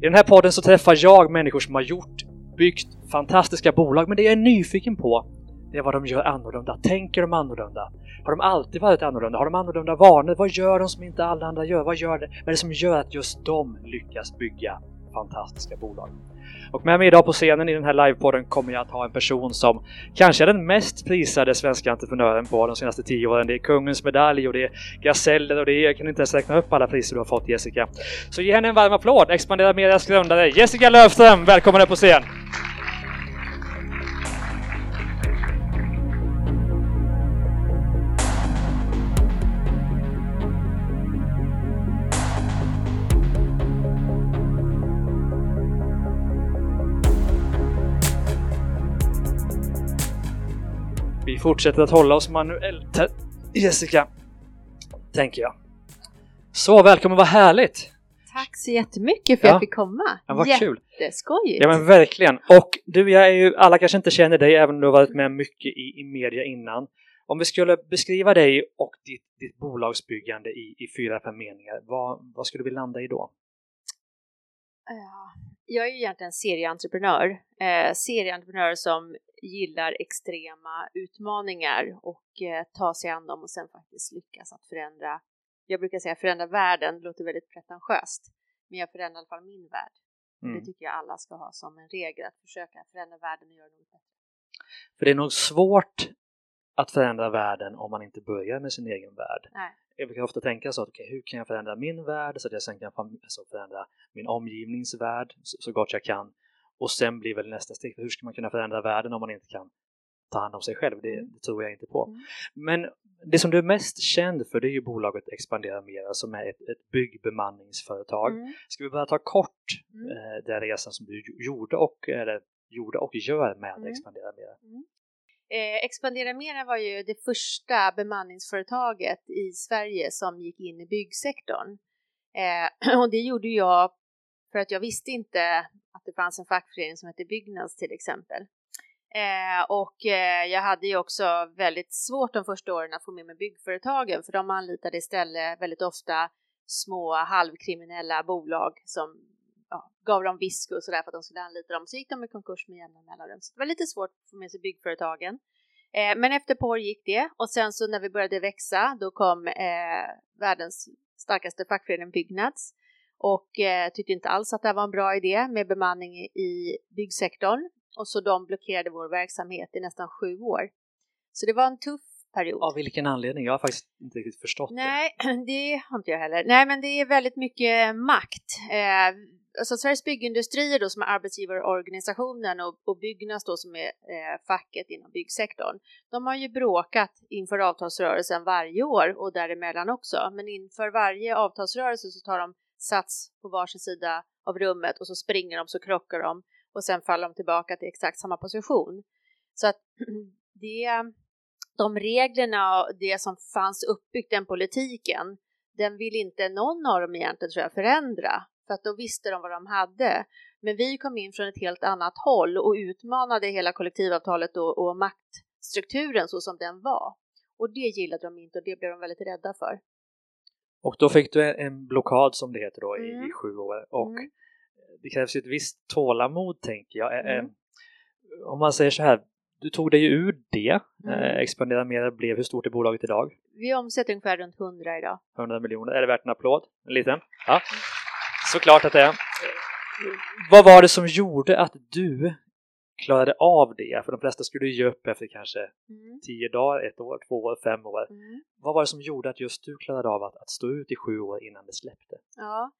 I den här podden så träffar jag människor som har gjort, byggt fantastiska bolag, men det jag är nyfiken på det är vad de gör annorlunda. Tänker de annorlunda? Har de alltid varit annorlunda? Har de annorlunda vanor? Vad gör de som inte alla andra gör? Vad, gör det? vad är det som gör att just de lyckas bygga fantastiska bolag? Och med mig idag på scenen i den här livepodden kommer jag att ha en person som kanske är den mest prisade svenska entreprenören på de senaste tio åren. Det är Kungens medalj och det är gaseller och det är, jag kan inte ens räkna upp alla priser du har fått Jessica. Så ge henne en varm applåd! Expandera Medias grundare Jessica Löfström, välkommen upp på scen! Fortsätter att hålla oss manuellt här, Jessica. Tänker jag. Så, välkommen, vad härligt! Tack så jättemycket för att Ja. jag fick komma. Ja, vad kul! Jätteskojigt. Ja men verkligen. Och du, jag är ju, alla kanske inte känner dig även om du har varit med mycket i, i media innan. Om vi skulle beskriva dig och ditt, ditt bolagsbyggande i, i fyra, fem meningar, vad, vad skulle vi landa i då? Ja, Jag är ju egentligen serieentreprenör. Eh, serieentreprenör som gillar extrema utmaningar och eh, ta sig an dem och sen faktiskt lyckas att förändra. Jag brukar säga förändra världen, det låter väldigt pretentiöst. Men jag förändrar i alla fall min värld. Mm. Det tycker jag alla ska ha som en regel, att försöka förändra världen och göra något bättre. För det är nog svårt att förändra världen om man inte börjar med sin egen värld. Nej. Jag brukar ofta tänka så att okay, hur kan jag förändra min värld så att jag sen kan alltså förändra min omgivningsvärld så gott jag kan. Och sen blir väl nästa steg, hur ska man kunna förändra världen om man inte kan ta hand om sig själv? Det, Mm. det tror jag inte på. Mm. Men det som du är mest känd för det är ju bolaget Expandera Mera som är ett, ett byggbemanningsföretag. Mm. Ska vi bara ta kort Mm. eh, den resan som du gj- gjorde och, eller, gjorde och gör med Mm. Expandera Mera? Eh, Expandera Mera var ju det första bemanningsföretaget i Sverige som gick in i byggsektorn. Eh, och det gjorde jag för att jag visste inte att det fanns en fackförening som hette Byggnads till exempel. Eh, och eh, jag hade ju också väldigt svårt de första åren att få med mig byggföretagen för de anlitade istället väldigt ofta små halvkriminella bolag som ja, gav dem visk och sådär för att de skulle anlita dem. Så gick de i konkurs med jämna mellanrum. Så det var lite svårt att få med sig byggföretagen. Eh, men efter ett par år gick det och sen så när vi började växa då kom eh, världens starkaste fackförening Byggnads och eh, tyckte inte alls att det var en bra idé med bemanning i- byggsektorn och så de blockerade vår verksamhet i nästan sju år. Så det var en tuff period. Av vilken anledning? Jag har faktiskt inte riktigt förstått Nej, det har inte jag heller. Nej, men det är väldigt mycket makt. Eh, alltså Sveriges byggindustrier då som är arbetsgivarorganisationen och, och Byggnads då som är eh, facket inom byggsektorn. De har ju bråkat inför avtalsrörelsen varje år och däremellan också. Men inför varje avtalsrörelse så tar de sats på varsin sida av rummet och så springer de så krockar de och sen faller de tillbaka till exakt samma position. Så att det de reglerna och det som fanns uppbyggt, den politiken, den vill inte någon av dem egentligen tror jag förändra. För att då visste de vad de hade. Men vi kom in från ett helt annat håll och utmanade hela kollektivavtalet och, och maktstrukturen så som den var. Och det gillade de inte och det blev de väldigt rädda för. Och då fick du en, blockad som det heter då i, Mm. i sju år och Mm. det krävs ju ett visst tålamod tänker jag. Mm. Om man säger så här, du tog dig ju ur det, Mm. Expandera Mera blev, hur stort är bolaget idag? Vi omsätter ungefär runt 100 idag. 100 miljoner, är det värt en applåd? En liten? Ja, såklart att det är. Vad var det som gjorde att du klarade av det? För de flesta skulle ju ge upp efter kanske Mm. 10 dagar, ett år, två år, fem år. Mm. Vad var det som gjorde att just du klarade av att, att stå ut i sju år innan det släppte? Ja,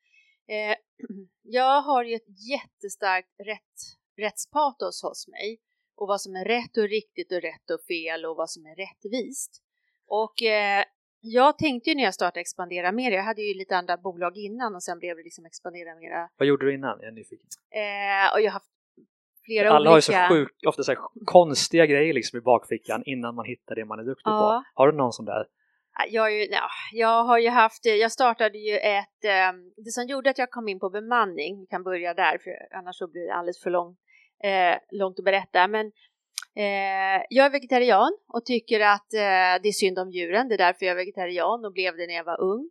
eh, jag har ju ett jättestarkt rätt, rättspatos hos mig och vad som är rätt och riktigt och rätt och fel och vad som är rättvist. Och eh, jag tänkte ju när jag startade Expandera Mer, jag hade ju lite andra bolag innan och sen blev det liksom Expandera Mera. Vad gjorde du innan? Jag är nyfiken. Eh, och jag har haft flera Alla har ju olika... så sjukt, ofta så här konstiga grejer liksom i bakfickan innan man hittar det man är duktig Ja. på. Har du någon sån där? Ja, Jag, ju, ja, jag har ju haft, jag startade ju ett, eh, det som gjorde att jag kom in på bemanning, vi kan börja där för annars så blir det alldeles för lång, eh, långt att berätta, men eh, jag är vegetarian och tycker att eh, det är synd om djuren, det är därför jag är vegetarian och blev det när jag var ung.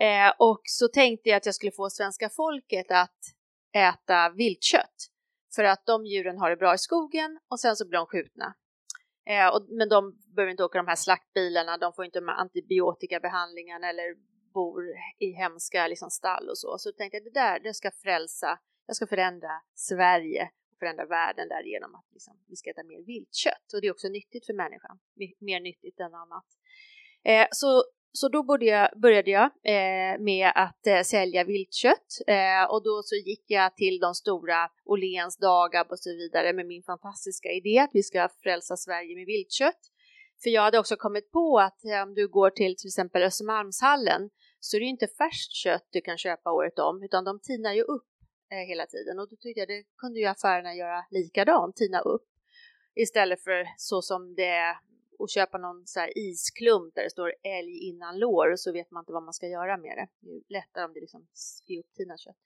Eh, och så tänkte jag att jag skulle få svenska folket att äta viltkött för att de djuren har det bra i skogen och sen så blir de skjutna. Eh, och, men de behöver inte åka de här slaktbilarna, de får inte de här antibiotikabehandlingarna eller bor i hemska liksom, stall och så. Så jag tänkte jag det där, det ska frälsa, jag ska förändra Sverige och förändra världen därigenom att liksom, vi ska äta mer viltkött. Och det är också nyttigt för människan, mer nyttigt än annat. Eh, så så då började jag eh, med att eh, sälja viltkött eh, och då så gick jag till de stora Åhléns, Dagab och så vidare med min fantastiska idé att vi ska frälsa Sverige med viltkött. För jag hade också kommit på att eh, om du går till till exempel Östermalmshallen så är det inte färskt kött du kan köpa året om utan de tinar ju upp eh, hela tiden och då tyckte jag det kunde ju affärerna göra likadant, tina upp istället för så som det och köpa någon så isklump där det står älg innan lår och så vet man inte vad man ska göra med det. Det är lättare om det liksom är upptinat kött.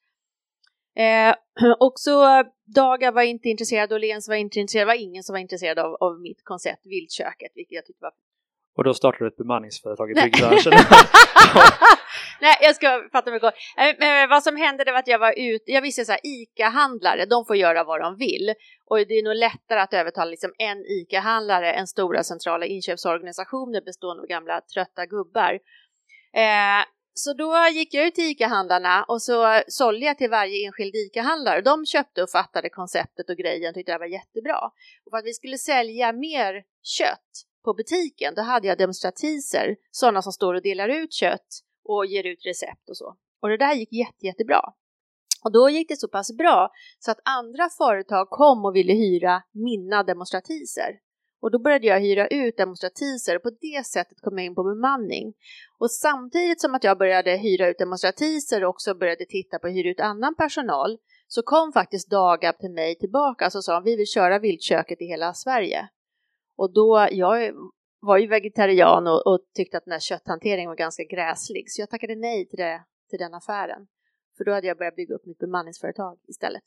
Eh, och så Daga var inte intresserad och Lens var inte intresserad, det var ingen som var intresserad av, av mitt koncept Viltköket, vilket jag tyckte var och då startade du ett bemanningsföretag i byggbranschen. Nej, jag ska fatta mig kort. Eh, vad som hände det var att jag var ute, jag visste så här, ICA-handlare, de får göra vad de vill. Och det är nog lättare att övertala liksom en ICA-handlare än stora centrala inköpsorganisationer bestående av gamla trötta gubbar. Eh, så då gick jag ut till ICA-handlarna och så sålde jag till varje enskild ICA-handlare. De köpte och fattade konceptet och grejen och tyckte det var jättebra. Och för att vi skulle sälja mer kött på butiken, då hade jag demonstratiser, sådana som står och delar ut kött och ger ut recept och så. Och det där gick jätte, jättebra. Och då gick det så pass bra så att andra företag kom och ville hyra mina demonstratiser. Och då började jag hyra ut demonstratiser och på det sättet kom jag in på bemanning. Och samtidigt som att jag började hyra ut demonstratiser och också började titta på att hyra ut annan personal så kom faktiskt Dagab till mig tillbaka och sa vi vill köra viltköket i hela Sverige. Och då, jag var ju vegetarian och, och, tyckte att den här kötthanteringen var ganska gräslig, så jag tackade nej till, det, till den affären. För då hade jag börjat bygga upp mitt bemanningsföretag istället.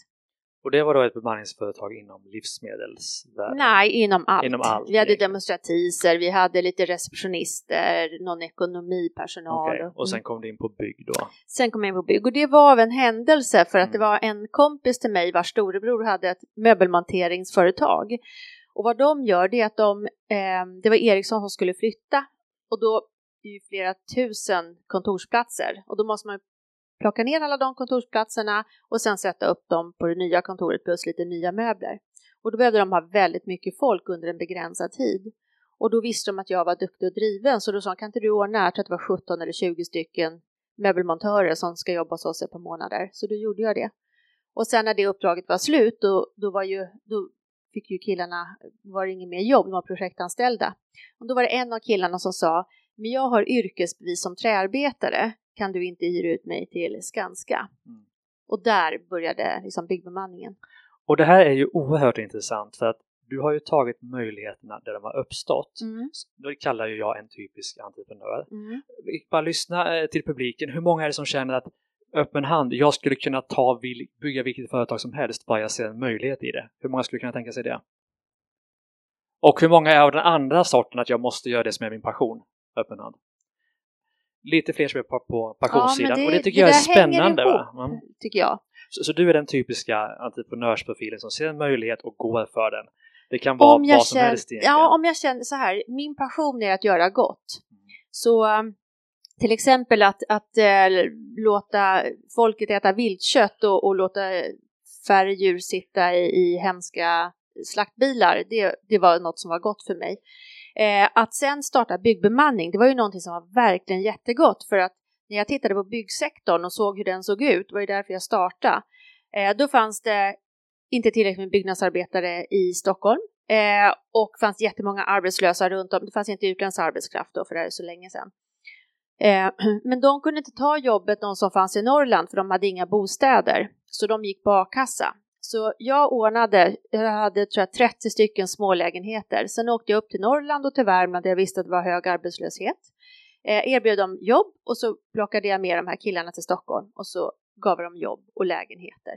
Och det var då ett bemanningsföretag inom livsmedelsvärlden? Nej, inom allt. Inom allt vi hade demonstratiser, vi hade lite receptionister, någon ekonomipersonal. Okay. Och sen mm. kom du in på bygg då? Sen kom jag in på bygg och det var av en händelse för att mm. det var en kompis till mig vars storebror hade ett möbelmonteringsföretag och vad de gör det är att de, eh, det var Ericsson som skulle flytta och då är ju flera tusen kontorsplatser och då måste man plocka ner alla de kontorsplatserna och sen sätta upp dem på det nya kontoret plus lite nya möbler. Och då behövde de ha väldigt mycket folk under en begränsad tid. Och då visste de att jag var duktig och driven så då sa de, kan inte du ordna, jag tror att det var 17 eller 20 stycken möbelmontörer som ska jobba hos oss ett par månader. Så då gjorde jag det. Och sen när det uppdraget var slut, då, då, var ju, då fick ju killarna, var det inget mer jobb, de var projektanställda. Och då var det en av killarna som sa, men jag har yrkesbevis som träarbetare, kan du inte hyra ut mig till Skanska? Mm. Och där började liksom byggbemanningen. Och det här är ju oerhört intressant för att du har ju tagit möjligheterna där de har uppstått. Mm. Då kallar ju jag en typisk entreprenör. Mm. Bara lyssna eh, till publiken. Hur många är det som känner att öppen hand. Jag skulle kunna ta, bygga vilket företag som helst bara jag ser en möjlighet i det. Hur många skulle kunna tänka sig det? Och hur många är av den andra sorten att jag måste göra det som är min passion? Öppen hand. Lite fler som är på, på passionssidan ja, det, och det tycker det jag är spännande. Ihop? Mm. Tycker jag. Så, så, du är den typiska entreprenörsprofilen som ser en möjlighet och går för den. Det kan vara vad som känner, helst egentligen. Ja, om jag känner så här, min passion är att göra gott. Mm. Så um, till exempel att, att äh, låta folket äta viltkött och, och låta färre djur sitta i, i hemska slaktbilar, det, det var något som var gott för mig. Eh, att sen starta byggbemanning, det var ju någonting som var verkligen jättegott för att när jag tittade på byggsektorn och såg hur den såg ut, det var ju därför jag startade, eh, då fanns det inte tillräckligt med byggnadsarbetare i Stockholm eh, och fanns jättemånga arbetslösa runt om. Det fanns inte utländsk arbetskraft då, för det här är så länge sedan. Eh, men de kunde inte ta jobbet, de som fanns i Norrland, för de hade inga bostäder. Så de gick på a-kassa. Så jag ordnade, jag hade tror jag, 30 stycken smålägenheter. Sen åkte jag upp till Norrland och till Värmland där jag visste att det var hög arbetslöshet. Eh, erbjöd dem jobb och så plockade jag med de här killarna till Stockholm och så gav jag dem jobb och lägenheter.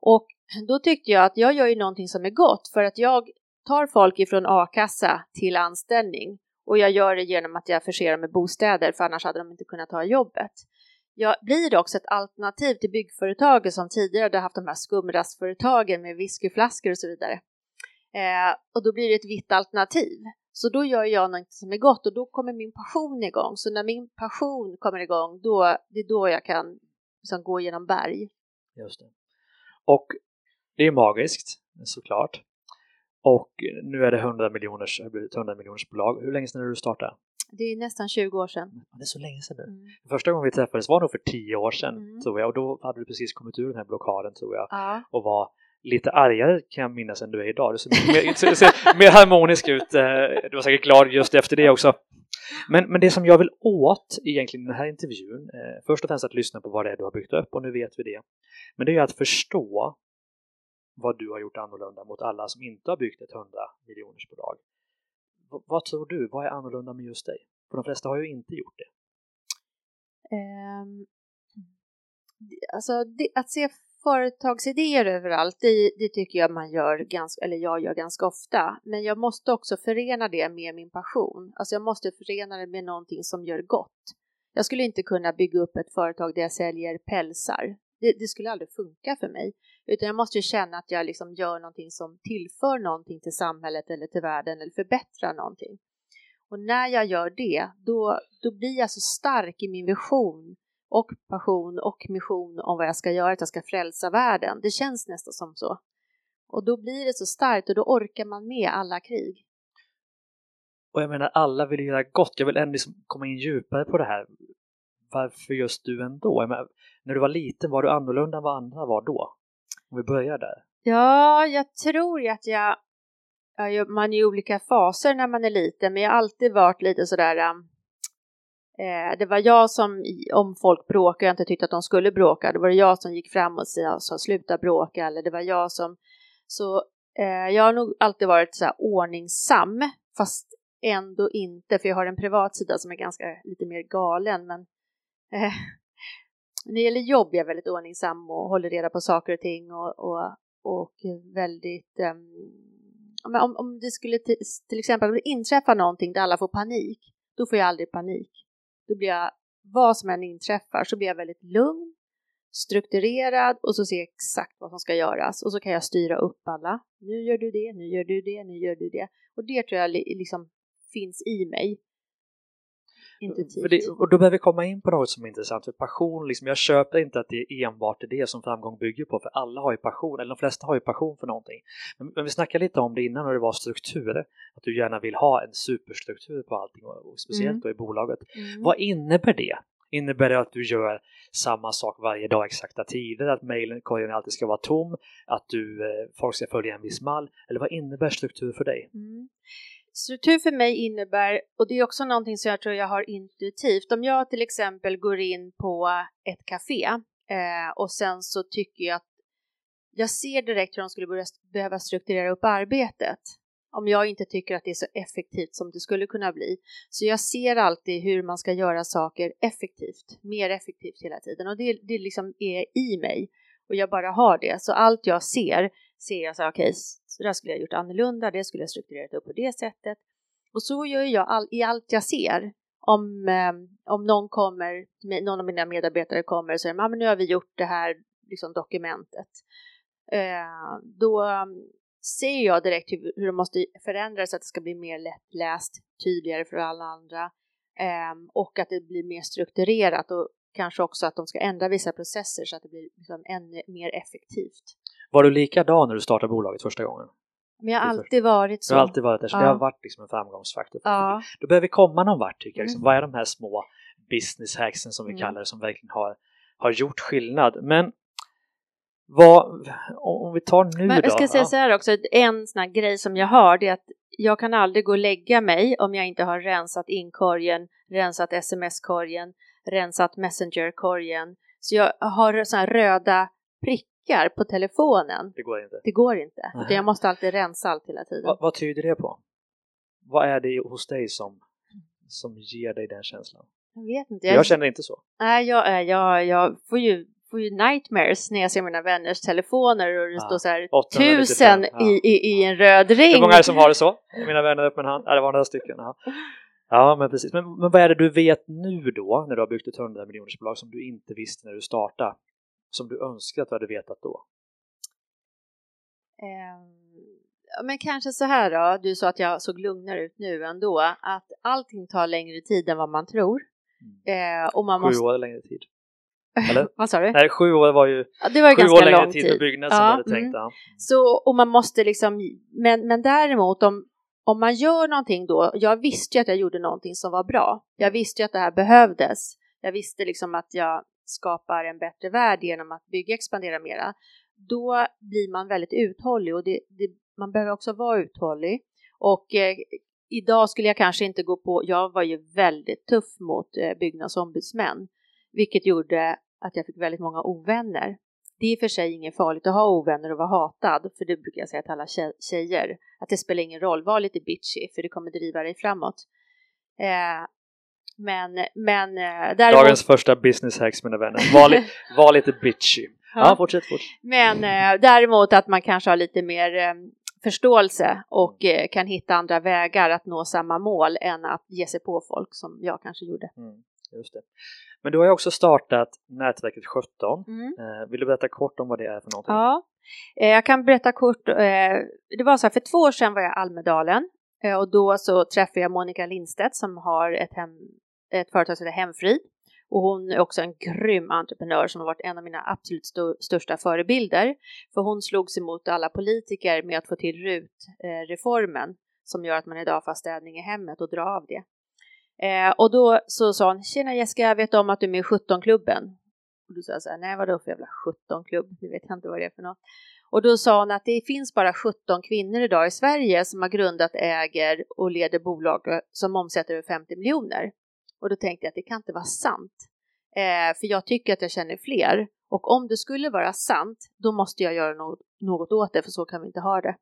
Och då tyckte jag att jag gör ju någonting som är gott för att jag tar folk ifrån a-kassa till anställning och jag gör det genom att jag förser dem med bostäder, för annars hade de inte kunnat ta jobbet. jag blir det också ett alternativ till byggföretaget som tidigare hade haft de här skumrastföretagen med whiskyflaskor och så vidare. Eh, och då blir det ett vitt alternativ. Så då gör jag något som är gott och då kommer min passion igång. Så när min passion kommer igång, då, det är då jag kan liksom gå genom berg. Just det. Och det är magiskt, såklart. Och nu är det 100 miljoners, 100 miljoners bolag. Hur länge sedan är du startade? Det är nästan 20 år sedan. Det är så länge sedan nu. Mm. Första gången vi träffades var nog för 10 år sedan, mm. tror jag. Och då hade du precis kommit ur den här blockaden, tror jag. Ja. Och var lite argare kan jag minnas än du är idag. Du ser mer, ser mer harmonisk ut. Eh, du var säkert glad just efter det också. Men, men det som jag vill åt egentligen i den här intervjun, eh, först och främst att lyssna på vad det är du har byggt upp och nu vet vi det. Men det är att förstå vad du har gjort annorlunda mot alla som inte har byggt ett 100 miljoners bolag. V vad tror du, vad är annorlunda med just dig? För de flesta har ju inte gjort det. Um, alltså det, att se företagsidéer överallt, det, det, tycker jag man gör ganska, eller jag gör ganska ofta. Men jag måste också förena det med min passion. Alltså jag måste förena det med någonting som gör gott. Jag skulle inte kunna bygga upp ett företag där jag säljer pälsar. Det, det skulle aldrig funka för mig. Utan jag måste ju känna att jag liksom gör någonting som tillför någonting till samhället eller till världen eller förbättrar någonting. Och när jag gör det, då, då blir jag så stark i min vision och passion och mission om vad jag ska göra, att jag ska frälsa världen. Det känns nästan som så. Och då blir det så starkt och då orkar man med alla krig. Och jag menar, alla vill göra gott. Jag vill ändå liksom komma in djupare på det här. Varför just du ändå? Menar, när du var liten, var du annorlunda än vad andra var då? Om vi börjar där. Ja, jag tror ju att jag... Man är i olika faser när man är liten, men jag har alltid varit lite sådär... Um, Eh, det var jag som, om folk bråkade och jag inte tyckte att de skulle bråka, då var det jag som gick fram och sa sluta bråka eller det var jag som... Så eh, jag har nog alltid varit så här ordningsam, fast ändå inte, för jag har en privat sida som är ganska lite mer galen, men eh, när det gäller jobb är jag väldigt ordningsam och håller reda på saker och ting och, och, och väldigt um, om, om det skulle till, exempel inträffa någonting där alla får panik, då får jag aldrig panik. Då blir jag, vad som än inträffar, så blir jag väldigt lugn, strukturerad och så ser jag exakt vad som ska göras och så kan jag styra upp alla. Nu gör du det, nu gör du det, nu gör du det. Och det tror jag liksom finns i mig. Intuitivt. Det, och då behöver vi komma in på något som är intressant, för passion, liksom, jag köper inte att det är enbart det som framgång bygger på, för alla har ju passion, eller de flesta har ju passion för någonting. Men, men vi snackade lite om det innan och det var strukturer, att du gärna vill ha en superstruktur på allting, och, och speciellt mm. då i bolaget. Mm. Vad innebär det? Innebär det att du gör samma sak varje dag, exakta tider, att mejlkorgen alltid ska vara tom, att du, eh, folk ska följa en viss mall? Eller vad innebär struktur för dig? Mm. Struktur för mig innebär, och det är också någonting som jag tror jag har intuitivt, om jag till exempel går in på ett café eh, och sen så tycker jag att jag ser direkt hur de skulle börja, behöva strukturera upp arbetet om jag inte tycker att det är så effektivt som det skulle kunna bli. Så jag ser alltid hur man ska göra saker effektivt, mer effektivt hela tiden och det, det liksom är i mig och jag bara har det. Så allt jag ser ser jag så alltså, här, okej, okay, så där skulle jag gjort annorlunda, det skulle jag strukturerat upp på det sättet. Och så gör jag all, i allt jag ser. Om, eh, om någon kommer, någon av mina medarbetare kommer och säger, ah, men nu har vi gjort det här liksom, dokumentet. Eh, då ehm, ser jag direkt hur, hur det måste förändras så att det ska bli mer lättläst, tydligare för alla andra eh, och att det blir mer strukturerat och kanske också att de ska ändra vissa processer så att det blir liksom ännu mer effektivt. Var du likadan när du startade bolaget första gången? Men jag har alltid varit så. Du har alltid varit där, så ja. det har varit liksom en framgångsfaktor. Ja. Då behöver vi komma någon vart tycker jag. Liksom. Mm. Vad är de här små business hacksen som vi mm. kallar det som verkligen har, har gjort skillnad? Men vad, om vi tar nu Men då? Jag ska säga så här också, en sån här grej som jag har det är att jag kan aldrig gå och lägga mig om jag inte har rensat inkorgen, rensat sms-korgen, rensat messenger-korgen. Så jag har såna här röda prickar prickar på telefonen. Det går inte. Det går inte. Utan jag måste alltid rensa allt hela tiden. Va, vad tyder det på? Vad är det hos dig som, som ger dig den känslan? Jag vet inte. Jag, jag känner inte så. Nej, jag, jag, jag får ju får ju nightmares när jag ser mina vänners telefoner och det ah, står så här tusen ja. i, i, i en röd ring. Hur många är det som har det så? Mina vänner upp med en hand? Ja, det var några stycken. Aha. Ja, men precis. Men, men vad är det du vet nu då, när du har byggt ett 100 miljoners bolag som du inte visste när du startade? Som du önskar att du hade vetat då? Um, men kanske så här då, du sa att jag såg lugnare ut nu ändå, att allting tar längre tid än vad man tror. Eh, och man sju måste... år längre tid. Eller? Vad sa du? Nej, sju år var ju ja, det var sju ganska år längre lång tid för byggnad som ja, du hade tänkt. Mm. Ja. Så, och man måste liksom, men, men däremot om, om man gör någonting då, jag visste ju att jag gjorde någonting som var bra. Jag visste ju att det här behövdes. Jag visste liksom att jag skapar en bättre värld genom att bygga expandera mera. Då blir man väldigt uthållig och det, det, man behöver också vara uthållig. Och eh, idag skulle jag kanske inte gå på, jag var ju väldigt tuff mot eh, byggnadsombudsmän, vilket gjorde att jag fick väldigt många ovänner. Det är i och för sig inget farligt att ha ovänner och vara hatad, för det brukar jag säga till alla tjejer, att det spelar ingen roll, var lite bitchy, för det kommer driva dig framåt. Eh, men, men eh, däremot... Dagens första business hacks mina vänner, var, li var lite bitchy. Ja, ja fortsätt, fortsätt. Men eh, däremot att man kanske har lite mer eh, förståelse och eh, kan hitta andra vägar att nå samma mål än att ge sig på folk som jag kanske gjorde. Mm, just det. Men du har ju också startat nätverket 17. Mm. Vill du berätta kort om vad det är för någonting? Ja, jag kan berätta kort. Det var så här, för två år sedan var jag i Almedalen och då så träffade jag Monica Lindstedt som har ett, hem, ett företag som heter Hemfrid. Och hon är också en grym entreprenör som har varit en av mina absolut st största förebilder. För hon slogs emot alla politiker med att få till RUT-reformen eh, som gör att man idag får städning i hemmet och dra av det. Eh, och då så sa hon, tjena Jessica, jag vet om att du är med i 17-klubben. Och då sa jag så här, nej vadå för jävla 17-klubb, det vet jag inte vad det är för något. Och då sa hon att det finns bara 17 kvinnor idag i Sverige som har grundat, äger och leder bolag som omsätter över 50 miljoner. Och då tänkte jag att det kan inte vara sant. Eh, för jag tycker att jag känner fler. Och om det skulle vara sant, då måste jag göra något, något åt det, för så kan vi inte ha det.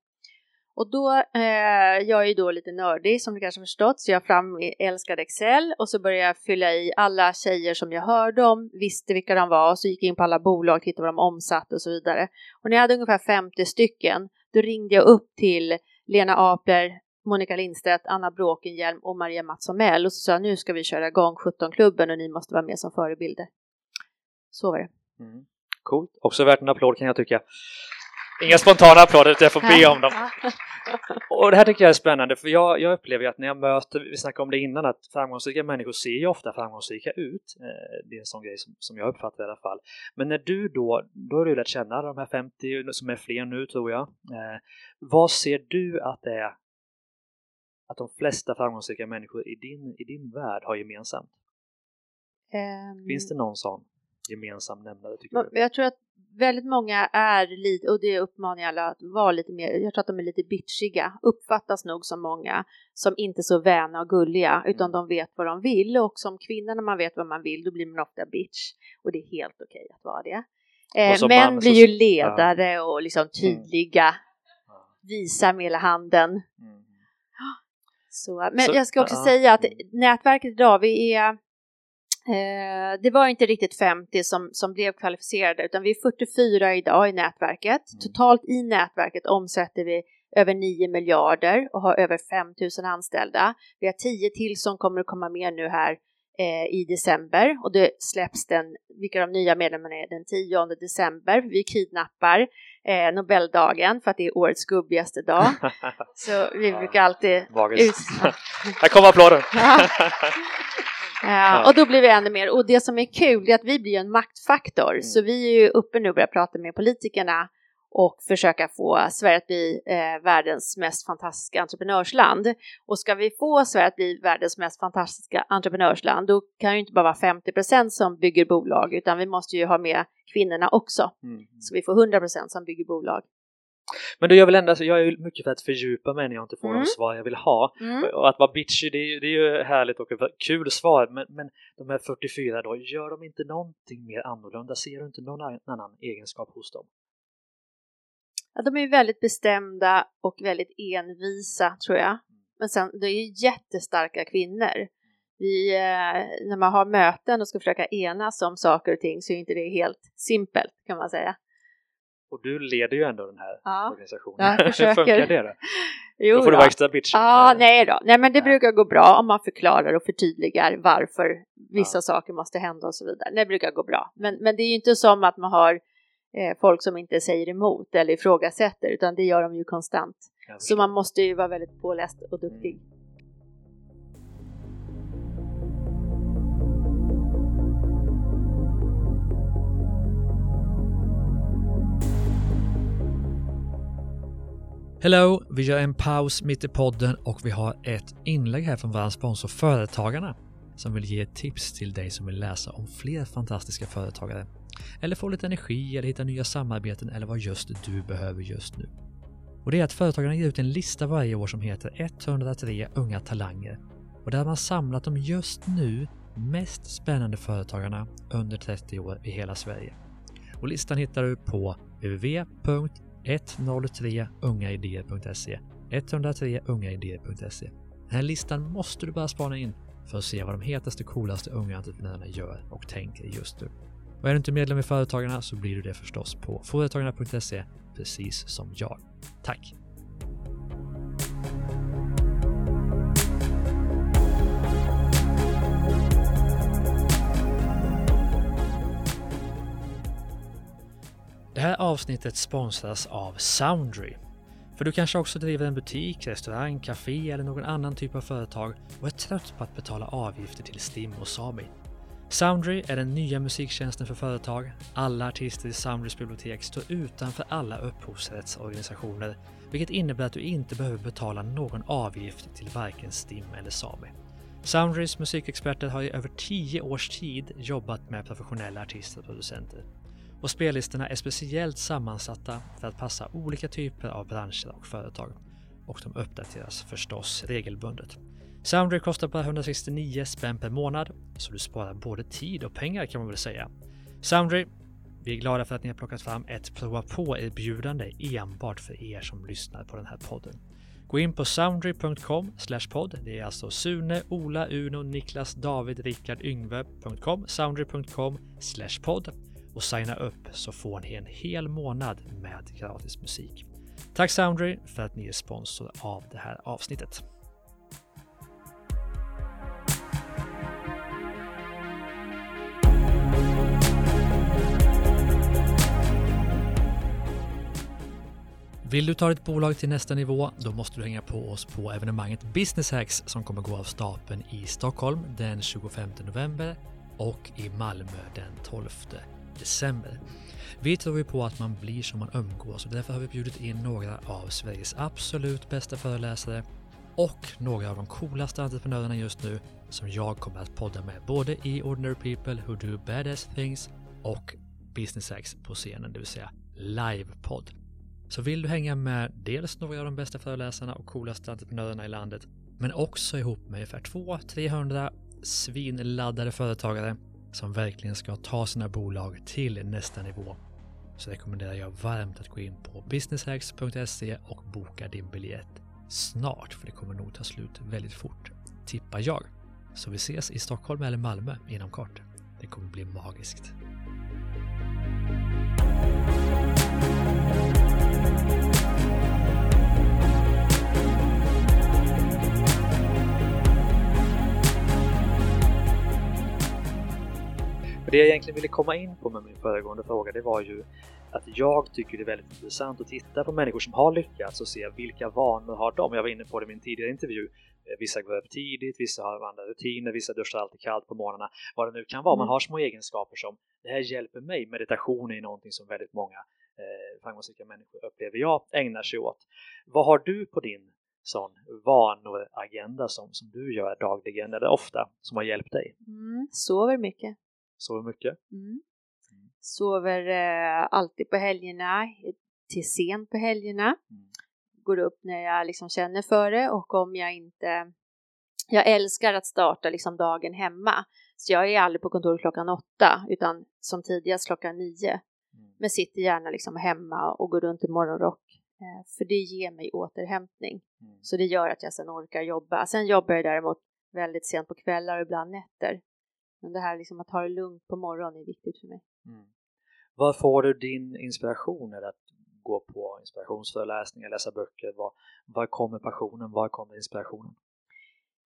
Och då, eh, jag är ju då lite nördig som du kanske förstått, så jag fram älskade Excel och så började jag fylla i alla tjejer som jag hörde om, visste vilka de var, och så gick jag in på alla bolag, tittade vad de omsatte och så vidare. Och när jag hade ungefär 50 stycken, då ringde jag upp till Lena Apler, Monica Lindstedt, Anna Bråkenhielm och Maria Mattsson Mell och så sa jag nu ska vi köra igång 17-klubben och ni måste vara med som förebilder. Så var det. Mm. Coolt. Också värt en applåd kan jag tycka. Inga spontana applåder, jag får be om dem. Och det här tycker jag är spännande, för jag, jag upplever att när jag möter, vi snackade om det innan, att framgångsrika människor ser ju ofta framgångsrika ut. Eh, det är en sån grej som, som jag uppfattar i alla fall. Men när du då, då har du lärt känna de här 50 som är fler nu tror jag. Eh, vad ser du att det är att de flesta framgångsrika människor i din, i din värld har gemensamt? Um, Finns det någon sån gemensam nämnare tycker du? Jag tror att väldigt många är lite, och det uppmanar jag alla att vara lite mer, jag tror att de är lite bitchiga, uppfattas nog som många som inte så väna och gulliga, utan mm. de vet vad de vill och som kvinna när man vet vad man vill, då blir man ofta bitch och det är helt okej att vara det. Eh, män blir ju ledare ja. och liksom mm. tydliga, mm. visar med hela handen. Mm. Så, men så, jag ska också ja. säga att nätverket idag, vi är Eh, det var inte riktigt 50 som, som blev kvalificerade utan vi är 44 idag i nätverket. Mm. Totalt i nätverket omsätter vi över 9 miljarder och har över 5 000 anställda. Vi har 10 till som kommer att komma med nu här eh, i december och det släpps den, vilka de nya medlemmarna är, den 10 december. Vi kidnappar eh, Nobeldagen för att det är årets gubbigaste dag. Så vi brukar alltid... Ut... Här kommer applåden! Ja, och då blir vi ännu mer. Och det som är kul är att vi blir en maktfaktor. Mm. Så vi är ju uppe nu och börjar prata med politikerna och försöka få Sverige att bli eh, världens mest fantastiska entreprenörsland. Och ska vi få Sverige att bli världens mest fantastiska entreprenörsland, då kan det inte bara vara 50 procent som bygger bolag, utan vi måste ju ha med kvinnorna också. Mm. Så vi får 100 procent som bygger bolag. Men då jag vill ändå, jag är mycket för att fördjupa mig när jag inte får mm. de svar jag vill ha. Mm. Och att vara bitchy, det är, det är ju härligt och kul svar, men, men de här 44 då, gör de inte någonting mer annorlunda? Ser du inte någon annan egenskap hos dem? Ja, de är väldigt bestämda och väldigt envisa tror jag. Men sen, det är ju jättestarka kvinnor. Vi, eh, när man har möten och ska försöka enas om saker och ting så är inte det helt simpelt kan man säga. Och du leder ju ändå den här ja, organisationen. Hur funkar det då? Jo då får du då. vara extra bitch. Ja, nej då. Nej, men det Nej. brukar gå bra om man förklarar och förtydligar varför vissa Ja. saker måste hända och så vidare. Det brukar gå bra. Men, men det är ju inte som att man har eh, folk som inte säger emot eller ifrågasätter, utan det gör de ju konstant. Så man måste ju vara väldigt påläst och duktig. Hello! Vi gör en paus mitt i podden och vi har ett inlägg här från vår sponsor Företagarna som vill ge tips till dig som vill läsa om fler fantastiska företagare. Eller få lite energi eller hitta nya samarbeten eller vad just du behöver just nu. Och det är att Företagarna ger ut en lista varje år som heter 103 unga talanger och där har man samlat de just nu mest spännande företagarna under 30 år i hela Sverige. Och listan hittar du på www.103ungaidéer.se 103ungaidéer.se Den här listan måste du bara spana in för att se vad de hetaste, coolaste unga entreprenörerna gör och tänker just nu. Och är du inte medlem i Företagarna så blir du det förstås på företagarna.se precis som jag. Tack! Det här avsnittet sponsras av Soundry. För du kanske också driver en butik, restaurang, café eller någon annan typ av företag och är trött på att betala avgifter till Stim och Sami. Soundry är den nya musiktjänsten för företag. Alla artister i Soundrys bibliotek står utanför alla upphovsrättsorganisationer, vilket innebär att du inte behöver betala någon avgift till varken Stim eller Sami. Soundrys musikexperter har i över 10 års tid jobbat med professionella artister och producenter. Och spellistorna är speciellt sammansatta för att passa olika typer av branscher och företag. Och de uppdateras förstås regelbundet. Soundry kostar bara 169 spänn per månad, så du sparar både tid och pengar kan man väl säga. Soundry, vi är glada för att ni har plockat fram ett prova på-erbjudande enbart för er som lyssnar på den här podden. Gå in på soundry.com podd. Det är alltså Sune, Ola, Uno, Niklas, David, Rickard, Yngve.com, soundry.com podd och signa upp så får ni en hel månad med gratis musik. Tack Soundry för att ni är sponsor av det här avsnittet. Vill du ta ditt bolag till nästa nivå? Då måste du hänga på oss på evenemanget Business Hacks som kommer gå av stapeln i Stockholm den 25 november och i Malmö den 12 december. Vi tror ju på att man blir som man umgås och därför har vi bjudit in några av Sveriges absolut bästa föreläsare och några av de coolaste entreprenörerna just nu som jag kommer att podda med både i Ordinary People Who Do Badass Things och Business Hacks på scenen, det vill säga livepodd. Så vill du hänga med dels några av de bästa föreläsarna och coolaste entreprenörerna i landet, men också ihop med ungefär 200-300 svinladdade företagare som verkligen ska ta sina bolag till nästa nivå så rekommenderar jag varmt att gå in på businesshacks.se och boka din biljett snart, för det kommer nog ta slut väldigt fort, tippar jag. Så vi ses i Stockholm eller Malmö inom kort. Det kommer bli magiskt. För det jag egentligen ville komma in på med min föregående fråga, det var ju att jag tycker det är väldigt intressant att titta på människor som har lyckats och se vilka vanor har de. Jag var inne på det i min tidigare intervju. Eh, Vissa går upp tidigt, vissa har andra rutiner, vissa duschar alltid kallt på morgnarna. Vad det nu kan vara. Man Mm. har små egenskaper som det här hjälper mig. Meditation är någonting som väldigt många eh, framgångsrika människor upplever jag ägnar sig åt. Vad har du på din sån vanor-agenda som, som du gör dagligen eller ofta som har hjälpt dig? Mm, sover mycket. Så mycket? Mm. Sover eh, alltid på helgerna, till sent på helgerna. Mm. Går upp när jag liksom känner för det och om jag inte... Jag älskar att starta liksom dagen hemma. Så jag är aldrig på kontoret klockan åtta utan som tidigast klockan nio. Mm. Men sitter gärna liksom hemma och går runt i morgonrock. Eh, för det ger mig återhämtning. Mm. Så det gör att jag sen orkar jobba. Sen jobbar jag däremot väldigt sent på kvällar och ibland nätter. Men det här liksom att ha det lugnt på morgonen är viktigt för mig. Mm. Var får du din inspiration eller att gå på inspirationsföreläsningar, läsa böcker? Var, var kommer passionen? Var kommer inspirationen?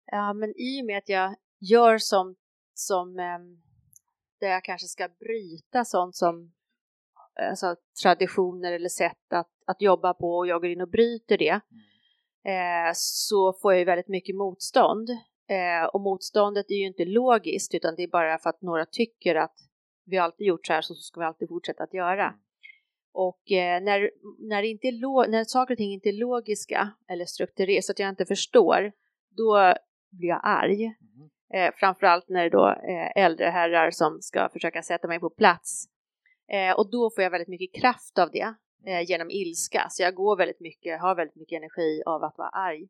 Ja, men i och med att jag gör som, som um, där jag kanske ska bryta sånt som alltså, traditioner eller sätt att, att jobba på och jag går in och bryter det mm. eh, så får jag ju väldigt mycket motstånd. Eh, och motståndet är ju inte logiskt utan det är bara för att några tycker att vi alltid gjort så här så ska vi alltid fortsätta att göra. Mm. Och eh, när, när, inte är när saker och ting inte är logiska eller strukturerade så att jag inte förstår, då blir jag arg. Mm. Eh, framförallt när det då är äldre herrar som ska försöka sätta mig på plats. Eh, och då får jag väldigt mycket kraft av det eh, genom ilska. Så jag går väldigt mycket, har väldigt mycket energi av att vara arg.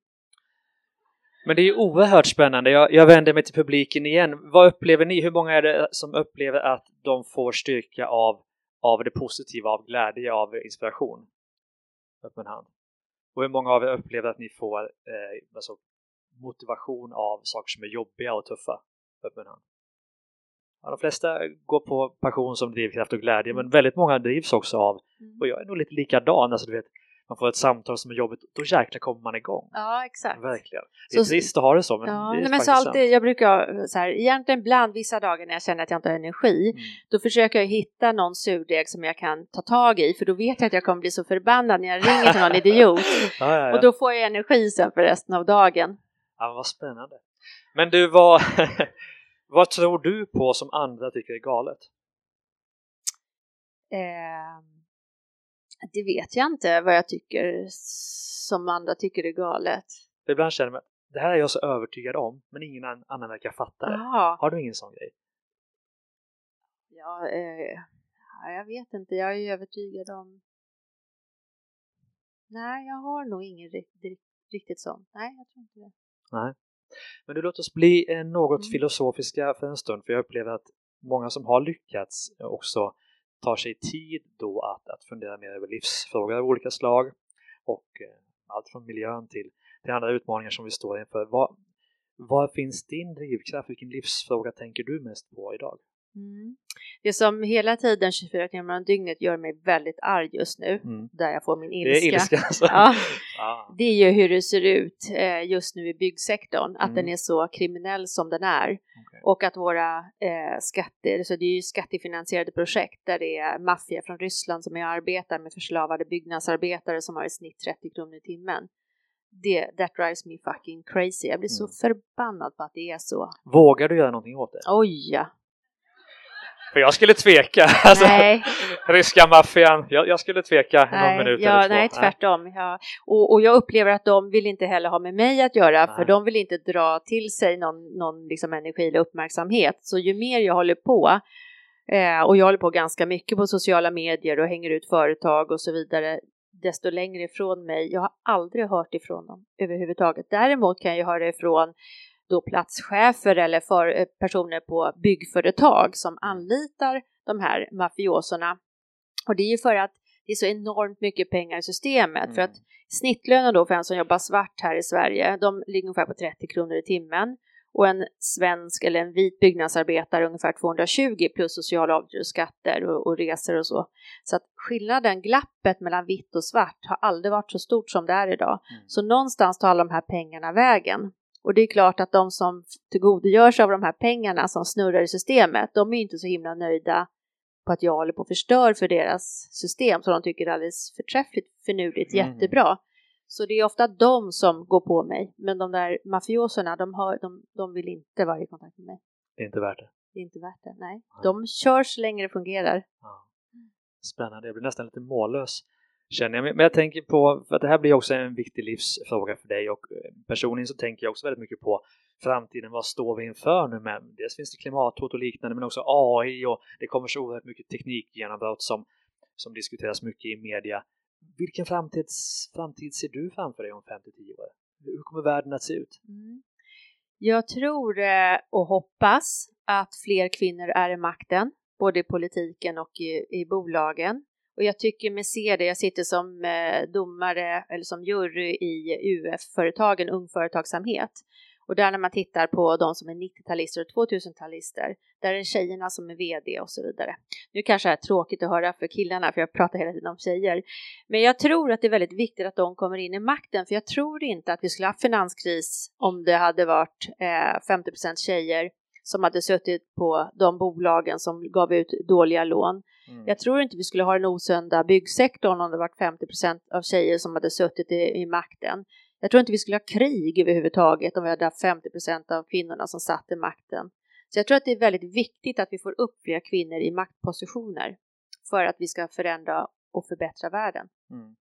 Men det är ju oerhört spännande. Jag, jag vänder mig till publiken igen. Vad upplever ni? Hur många är det som upplever att de får styrka av, av det positiva, av glädje, av inspiration? Upp en hand. Och hur många av er upplever att ni får eh, alltså, motivation av saker som är jobbiga och tuffa? Upp en hand. Ja, de flesta går på passion som drivkraft och glädje, men väldigt många drivs också av, mm. och jag är nog lite likadan, alltså du vet, man får ett samtal som är jobbigt, då jäklar kommer man igång. Ja, exakt. Verkligen. Det är så, trist att ha det så, men ja, det är nej, men så alltid, Jag brukar så här, egentligen bland vissa dagar när jag känner att jag inte har energi, mm. då försöker jag hitta någon surdeg som jag kan ta tag i, för då vet jag att jag kommer bli så förbannad när jag ringer till någon idiot. Ja, ja, och då får jag energi sen för resten av dagen. Ja, vad spännande. Men du, vad, vad tror du på som andra tycker är galet? Eh det vet jag inte vad jag tycker som andra tycker är galet. ibland känner man det här är jag så övertygad om, men ingen annan verkar fatta det. Aha. Har du ingen sån grej? Ja, eh, jag vet inte. Jag är övertygad om... Nej, jag har nog ingen riktigt, riktigt sån. Nej, jag tror inte det. Nej. Men du, låt oss bli eh, något mm. filosofiska för en stund, för jag upplever att många som har lyckats också tar sig tid då att, att fundera mer över livsfrågor av olika slag och eh, allt från miljön till, till andra utmaningar som vi står inför. Var, var finns din drivkraft? Vilken livsfråga tänker du mest på idag? Mm. Det som hela tiden 24 timmar om dygnet gör mig väldigt arg just nu, mm. där jag får min ilska. Det är ilska alltså. ja, ah. Det är ju hur det ser ut eh, just nu i byggsektorn, att mm. den är så kriminell som den är. Okay. Och att våra eh, skatter, så det är ju skattefinansierade projekt där det är maffia från Ryssland som är arbetar med förslavade byggnadsarbetare som har i snitt 30 kronor i timmen. Det, that drives me fucking crazy. Jag blir så mm. förbannad på att det är så. Vågar du göra någonting åt det? Oj ja. För jag skulle tveka. Alltså, ryska maffian, jag, jag, skulle tveka nej, någon minut ja, eller två. Nej, tvärtom. Ja. Och, och, jag upplever att de vill inte heller ha med mig att göra, nej. för de vill inte dra till sig någon, någon liksom energi eller uppmärksamhet. Så ju mer jag håller på, eh, och jag håller på ganska mycket på sociala medier och hänger ut företag och så vidare, desto längre ifrån mig. Jag har aldrig hört ifrån dem överhuvudtaget. Däremot kan jag höra ifrån då platschefer eller för eh, personer på byggföretag som anlitar de här mafioserna. Och det är ju för att det är så enormt mycket pengar i systemet. Mm. För att snittlönen då för en som jobbar svart här i Sverige, de ligger ungefär på 30 kronor i timmen. Och en svensk eller en vit byggnadsarbetare ungefär 220 plus sociala avgifter och skatter och, och resor och så. Så att skillnaden, glappet mellan vitt och svart har aldrig varit så stort som det är idag. Mm. Så någonstans tar alla de här pengarna vägen. Och det är klart att de som tillgodogör sig av de här pengarna som snurrar i systemet, de är inte så himla nöjda på att jag håller på att förstör för deras system så de tycker är alldeles förträffligt, finurligt, mm. jättebra. Så det är ofta de som går på mig, men de där mafioserna, de, har, de, de vill inte vara i kontakt med mig. Det är inte värt det? Det är inte värt det, nej. nej. De kör så länge det fungerar. Ja. Spännande, jag blir nästan lite mållös Känner jag. Men jag tänker på, för att det här blir också en viktig livsfråga för dig och eh, personligen så tänker jag också väldigt mycket på framtiden. Vad står vi inför nu med? Dels finns det klimathot och liknande men också AI och det kommer så oerhört mycket teknikgenombrott som, som diskuteras mycket i media. Vilken framtids, framtid ser du framför dig om 5-10 år? Hur kommer världen att se ut? Mm. Jag tror eh, och hoppas att fler kvinnor är i makten, både i politiken och i, i bolagen. Och jag tycker mig se det, jag sitter som eh, domare eller som jury i UF-företagen, Ung Företagsamhet. Och där när man tittar på de som är 90-talister och 2000-talister, där är det tjejerna som är VD och så vidare. Nu kanske det är tråkigt att höra för killarna, för jag pratar hela tiden om tjejer. Men jag tror att det är väldigt viktigt att de kommer in i makten, för jag tror inte att vi skulle ha finanskris om det hade varit eh, 50% tjejer som hade suttit på de bolagen som gav ut dåliga lån. Mm. Jag tror inte vi skulle ha den osunda byggsektorn om det var 50% av tjejer som hade suttit i, i makten. Jag tror inte vi skulle ha krig överhuvudtaget om vi hade haft 50% av kvinnorna som satt i makten. Så jag tror att det är väldigt viktigt att vi får upp fler kvinnor i maktpositioner för att vi ska förändra och förbättra världen. Mm.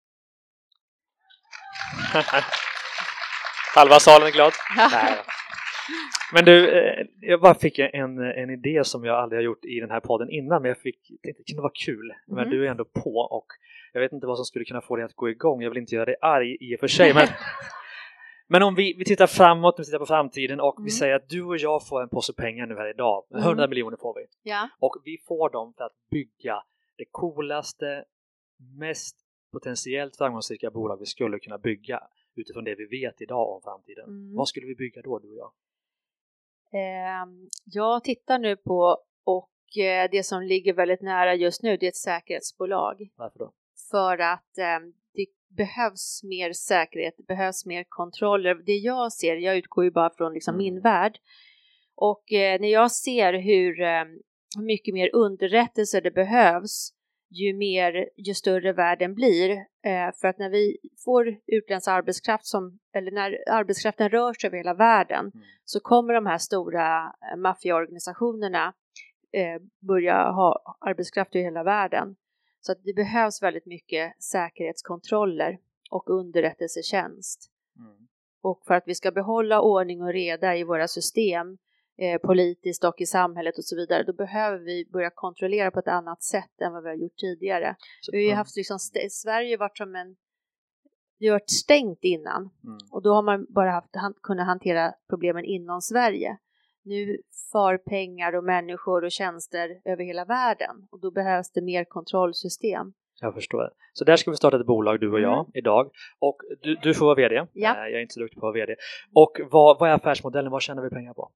Halva salen är glad. Nej. Men du, eh, jag bara fick en, en idé som jag aldrig har gjort i den här podden innan, men jag fick, tänkte det kunde vara kul. Men mm. du är ändå på och jag vet inte vad som skulle kunna få dig att gå igång. Jag vill inte göra dig arg i och för sig, men, men om vi, vi tittar framåt, vi tittar på framtiden och mm. vi säger att du och jag får en påse pengar nu här idag. 100 mm. miljoner får vi. Ja. Och vi får dem för att bygga det coolaste, mest potentiellt framgångsrika bolag vi skulle kunna bygga utifrån det vi vet idag om framtiden. Mm. Vad skulle vi bygga då, du och jag? Eh, jag tittar nu på och eh, det som ligger väldigt nära just nu det är ett säkerhetsbolag. Varför då? För att eh, det behövs mer säkerhet, det behövs mer kontroller. Det jag ser, jag utgår ju bara från liksom mm. min värld och eh, när jag ser hur, ehm, hur mycket mer underrättelse det behövs ju mer, ju större världen blir. Eh, för att när vi får utländsk arbetskraft som, eller när arbetskraften rör sig över hela världen mm. så kommer de här stora eh, maffiaorganisationerna eh, börja ha arbetskraft i hela världen. Så att det behövs väldigt mycket säkerhetskontroller och underrättelsetjänst. Mm. Och för att vi ska behålla ordning och reda i våra system eh, politiskt och i samhället och så vidare, då behöver vi börja kontrollera på ett annat sätt än vad vi har gjort tidigare. Så, vi har haft liksom, Sverige varit som en det har varit stängt innan mm. och då har man bara haft, han, kunnat hantera problemen inom Sverige. Nu far pengar och människor och tjänster över hela världen och då behövs det mer kontrollsystem. Jag förstår. Så där ska vi starta ett bolag du och jag mm. idag och du, du får vara VD. Ja. Jag är inte så duktig på att vara VD. Och vad, vad är affärsmodellen? Vad tjänar vi pengar på?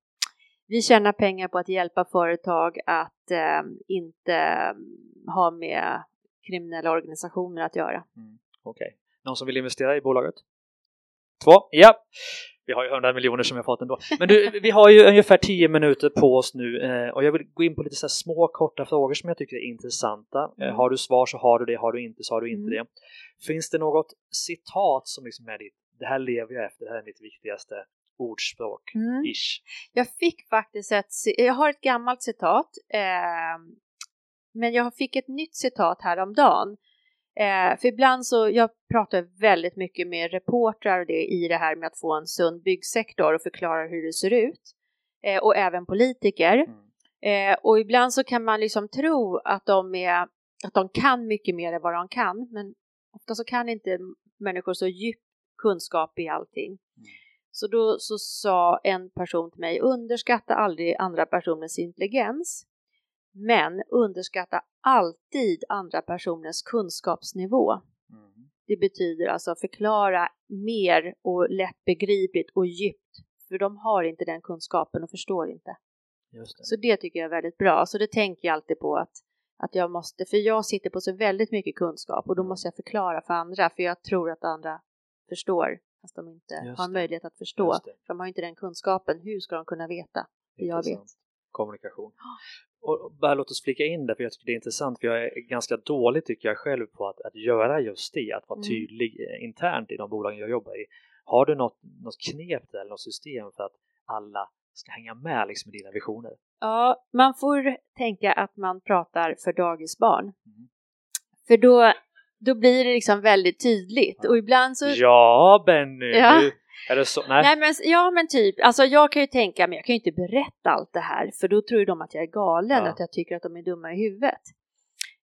Vi tjänar pengar på att hjälpa företag att eh, inte ha med kriminella organisationer att göra. Mm, Okej. Okay. Någon som vill investera i bolaget? Två? Ja! Vi har ju 100 miljoner som jag fått ändå. Men du, vi har ju ungefär 10 minuter på oss nu eh, och jag vill gå in på lite så små korta frågor som jag tycker är intressanta. Eh, mm. har du svar så har du det, har du inte så har du inte mm. det. Finns det något citat som liksom är ditt, det här lever jag efter, det här är mitt viktigaste ordspråk mm. ish. Jag fick faktiskt ett, jag har ett gammalt citat, eh, men jag fick ett nytt citat häromdagen. Eh, för ibland så, jag pratar väldigt mycket med reportrar och det, i det här med att få en sund byggsektor och förklara hur det ser ut. Eh, och även politiker. Mm. Eh, och ibland så kan man liksom tro att de, är, att de kan mycket mer än vad de kan, men ofta så kan inte människor så djup kunskap i allting. Mm. Så då så sa en person till mig, underskatta aldrig andra personers intelligens, men underskatta alltid andra personers kunskapsnivå. Mm. Det betyder alltså förklara mer och lättbegripligt och djupt, för de har inte den kunskapen och förstår inte. Det. Så det tycker jag är väldigt bra. Så det tänker jag alltid på att, att jag måste, för jag sitter på så väldigt mycket kunskap och då måste jag förklara för andra, för jag tror att andra förstår fast de inte Just har det. möjlighet att förstå. För de har inte den kunskapen. Hur ska de kunna veta det jag vet? Kommunikation. Och bara låt oss flika in det, för jag tycker det är intressant, för jag är ganska dålig tycker jag själv på att, att göra just det, att vara mm. tydlig eh, internt i de bolagen jag jobbar i. Har du något, något knep eller något system för att alla ska hänga med liksom i dina visioner? Ja, man får tänka att man pratar för dagisbarn. Mm. För då då blir det liksom väldigt tydligt och ibland så... Ja, Benny! Ja. Är det så? Nej. Nej men, ja men typ, alltså jag kan ju tänka, men jag kan ju inte berätta allt det här för då tror de att jag är galen, ja. att jag tycker att de är dumma i huvudet.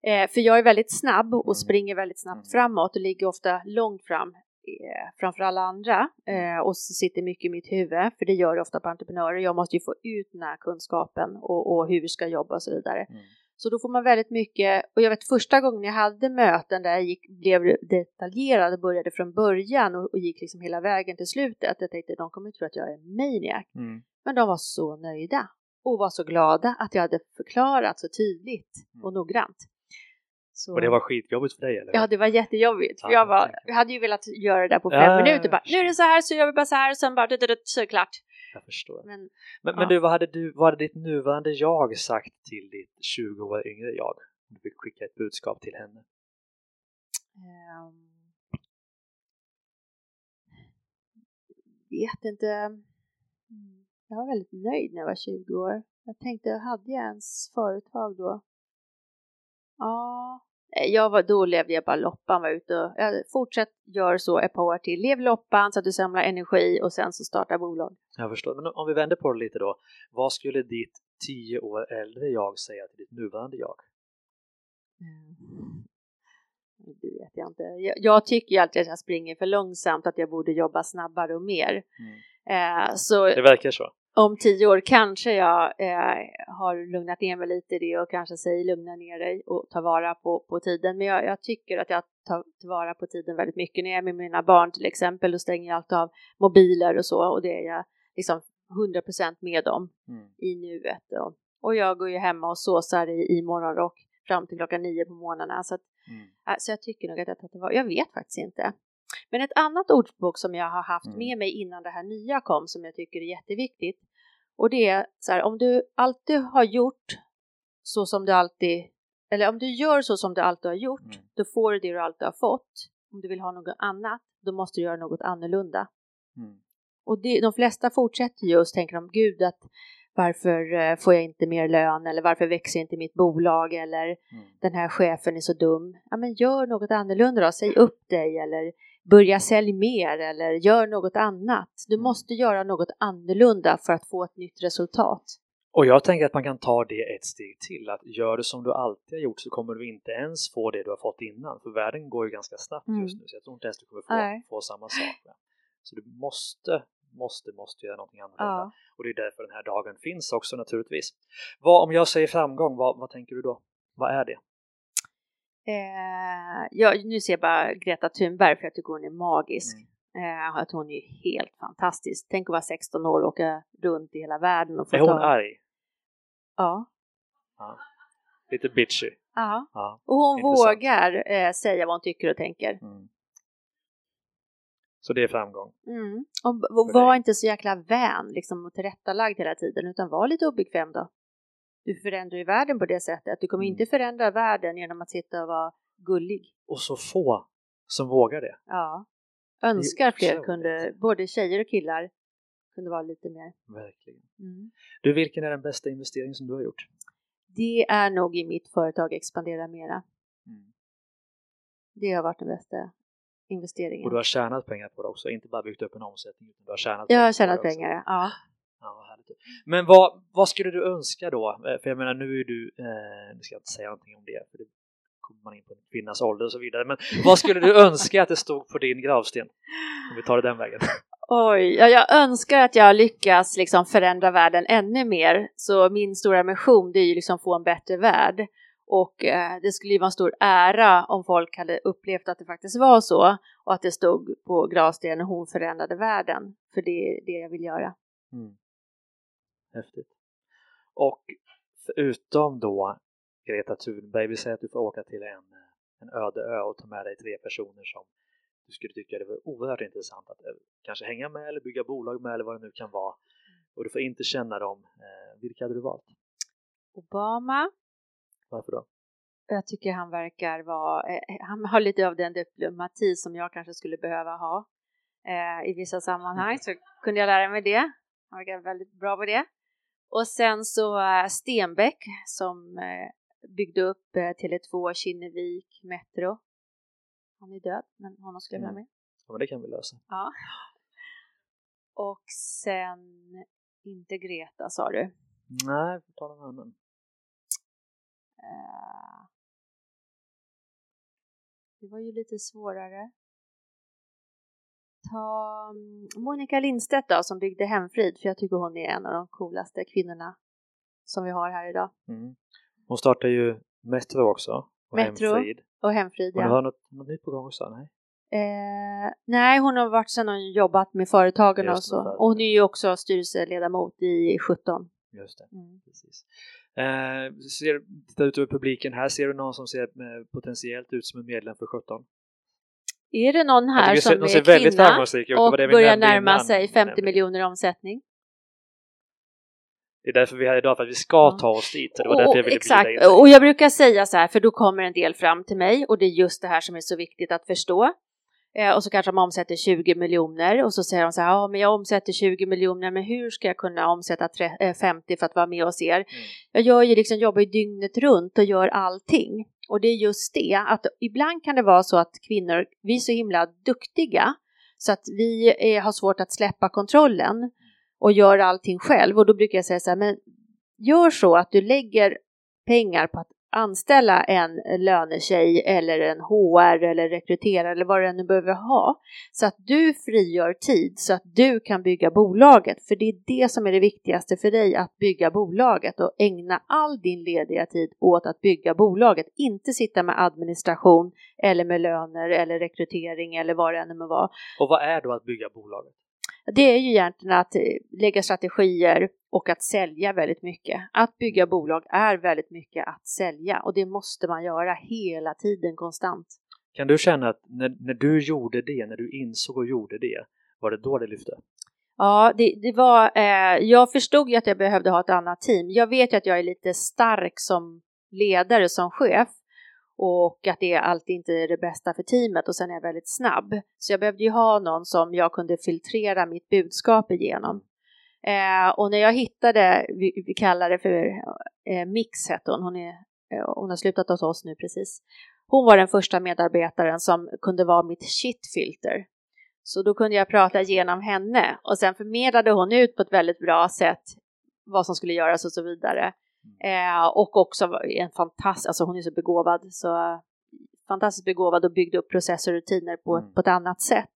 Eh, för jag är väldigt snabb och mm. springer väldigt snabbt mm. framåt och ligger ofta långt fram eh, framför alla andra mm. eh, och sitter mycket i mitt huvud, för det gör det ofta på entreprenörer. Jag måste ju få ut den här kunskapen och, och hur vi ska jobba och så vidare. Mm. Så då får man väldigt mycket, och jag vet första gången jag hade möten där jag gick, blev detaljerad och började från början och, och gick liksom hela vägen till slutet. Jag tänkte de kommer tro att jag är en maniac. Mm. Men de var så nöjda och var så glada att jag hade förklarat så tydligt Mm. och noggrant. Så, Och det var skitjobbigt för dig eller? Ja, det var jättejobbigt. För Ja, jag, var, jag hade ju velat göra det där på fem Ja, minuter. Bara, nu är det så här så gör vi bara så här och sen bara så är det klart. Jag förstår. Men Men, Ja. men du, vad hade du, vad hade ditt nuvarande jag sagt till ditt 20 år yngre jag? Om du fick skicka ett budskap till henne. ehm, vet inte. Mm, Jag var väldigt nöjd när jag var 20 år. Jag tänkte, hade jag ens företag då? Ja, jag var, då levde jag bara loppan, var ute och jag fortsätt gör så ett par år till. Lev loppan så att du samlar energi och sen så starta bolag. Jag förstår. Men om vi vänder på det lite då. Vad skulle ditt 10 år äldre jag säga till ditt nuvarande jag? Mm. Det vet jag inte. Jag, jag tycker ju alltid att jag springer för långsamt, att jag borde jobba snabbare och mer. Eh, så Det verkar så. Om tio år kanske jag eh, har lugnat ner mig lite i det och kanske säger lugna ner dig och ta vara på, på tiden. Men jag, jag tycker att jag tar tillvara på tiden väldigt mycket. När jag är med mina barn till exempel, då stänger jag alltid av mobiler och så och det är jag liksom 100% med dem Mm. i nuet. Och, och jag går ju hemma och såsar i, i morgonrock fram till klockan nio på morgnarna. Så, att, Mm. äh, så jag tycker nog att jag tar tillvara. Jag vet faktiskt inte. Men ett annat ordspråk som jag har haft Mm. med mig innan det här nya kom som jag tycker är jätteviktigt. Och det är så här, om du alltid har gjort så som du alltid, eller om du gör så som du alltid har gjort, Mm. då får du det du alltid har fått. Om du vill ha något annat, då måste du göra något annorlunda. Mm. Och det, de flesta fortsätter just tänker om Gud att varför eh, får jag inte mer lön eller varför växer inte mitt bolag eller Mm. den här chefen är så dum. Ja men gör något annorlunda då, säg upp dig eller börja sälja mer eller gör något annat. Du Mm. måste göra något annorlunda för att få ett nytt resultat. Och jag tänker att man kan ta det ett steg till. Att gör du som du alltid har gjort så kommer du inte ens få det du har fått innan. För världen går ju ganska snabbt Mm. just nu. Så jag tror inte ens du kommer få, Nej. få samma sak. Så du måste, måste, måste göra någonting annorlunda. Ja. Och det är därför den här dagen finns också naturligtvis. Vad, om jag säger framgång, vad, vad tänker du då? Vad är det? Eh, ja, nu ser jag bara Greta Thunberg för jag tycker hon är magisk. Mm. Eh, att hon är helt fantastisk. Tänk att vara 16 år och åka runt i hela världen och få Är hon ta... arg? Ja. Lite bitchy? ja. Ja. Och hon Intressant. vågar eh, säga vad hon tycker och tänker. Mm. Så det är framgång? Mm. Och, och var dig. inte så jäkla vän liksom, och tillrättalagd hela tiden utan var lite obekväm då. Du förändrar ju världen på det sättet. Du kommer Mm. inte förändra världen genom att sitta och vara gullig. Och så få som vågar det. Ja. Önskar fler kunde, både tjejer och killar, kunde vara lite mer. Verkligen. Mm. Du, vilken är den bästa investering som du har gjort? Det är nog i mitt företag Expandera Mera. Det har varit den bästa investeringen. Och du har tjänat pengar på det också, inte bara byggt upp en omsättning utan du har tjänat Jag har tjänat pengar, ja. Ja, härligt. Men vad, vad skulle du önska då? Eh, För jag menar nu är du, eh, nu ska jag inte säga någonting om det för det kommer man in på en kvinnas ålder och så vidare. Men vad skulle du önska att det stod på din gravsten? Om vi tar det den vägen. Oj, ja, jag önskar att jag lyckas liksom förändra världen ännu mer. Så min stora mission det är ju liksom få en bättre värld. Och eh, det skulle ju vara en stor ära om folk hade upplevt att det faktiskt var så. Och att det stod på gravstenen hon förändrade världen. För det är det jag vill göra. Mm. Häftigt. Och förutom då Greta Thunberg, vi säger att du får åka till en, en öde ö och ta med dig tre personer som du skulle tycka det var oerhört intressant att eh, kanske hänga med eller bygga bolag med eller vad det nu kan vara. Och du får inte känna dem. Eh, vilka hade du valt? Obama, Varför då? jag tycker han verkar vara, eh, han har lite av den diplomati som jag kanske skulle behöva ha i vissa sammanhang. Så kunde jag lära mig det. Han verkar väldigt bra på det. Och sen så eh, Stenbeck som eh, byggde upp eh, Tele2 Kinnevik Metro. Han är död, men honom skulle jag vilja Mm. med. Ja, men det kan vi lösa. Ja. Och sen inte Greta sa du. Nej, vi får ta någon annan. Det var ju lite svårare. Ta mm, Monica Lindstedt då som byggde Hemfrid för jag tycker hon är en av de coolaste kvinnorna som vi har här idag. Mm. Hon startar ju Metro också. Och Metro. Hemfrid. Och Hemfrid, Hon ja. har något, något nytt på gång också? Nej? Eh, nej, hon har varit sedan hon jobbat med företagen Just och så. Och hon är ju också styrelseledamot i 17. Just det. Mm. Precis. Eh, ser, tittar ut över publiken här, ser du någon som ser eh, potentiellt ut som en medlem för 17? Är det någon här som ser är väldigt kvinna ut. Och börjar närma innan, sig 50 nämligen. miljoner omsättning? Det är därför vi är här idag, för att vi ska ta oss dit. Det var därför jag ville exakt, bjuda in och jag brukar säga så här, för då kommer en del fram till mig och det är just det här som är så viktigt att förstå. Eh, och så kanske de omsätter 20 miljoner och så säger de så här, ja men jag omsätter 20 miljoner, men hur ska jag kunna omsätta tre- eh, 50 för att vara med hos er? Mm. Jag gör ju liksom, jobbar ju dygnet runt och gör allting. Och det är just det, att ibland kan det vara så att kvinnor, vi är så himla duktiga så att vi är, har svårt att släppa kontrollen och gör allting själv. Och då brukar jag säga så här, men gör så att du lägger pengar på att anställa en lönetjej eller en HR eller rekryterare eller vad du än behöver ha. Så att du frigör tid så att du kan bygga bolaget. För det är det som är det viktigaste för dig, att bygga bolaget och ägna all din lediga tid åt att bygga bolaget. Inte sitta med administration eller med löner eller rekrytering eller vad det än må vara. Och vad är då att bygga bolaget? Det är ju egentligen att eh, lägga strategier och att sälja väldigt mycket. Att bygga bolag är väldigt mycket att sälja och det måste man göra hela tiden konstant. Kan du känna att när, när du gjorde det, när du insåg och gjorde det, var det då det lyfte? Ja, det, det var, eh, jag förstod ju att jag behövde ha ett annat team. Jag vet ju att jag är lite stark som ledare, som chef och att det alltid inte är det bästa för teamet och sen är jag väldigt snabb. Så jag behövde ju ha någon som jag kunde filtrera mitt budskap igenom. Eh, och när jag hittade, vi, vi kallar det för eh, Mix hette hon, hon, är, eh, hon har slutat hos oss nu precis. Hon var den första medarbetaren som kunde vara mitt shitfilter. Så då kunde jag prata igenom henne och sen förmedlade hon ut på ett väldigt bra sätt vad som skulle göras och så vidare. Eh, och också en fantastisk, alltså hon är så begåvad, så fantastiskt begåvad och byggde upp processer och rutiner på, Mm. på ett annat sätt.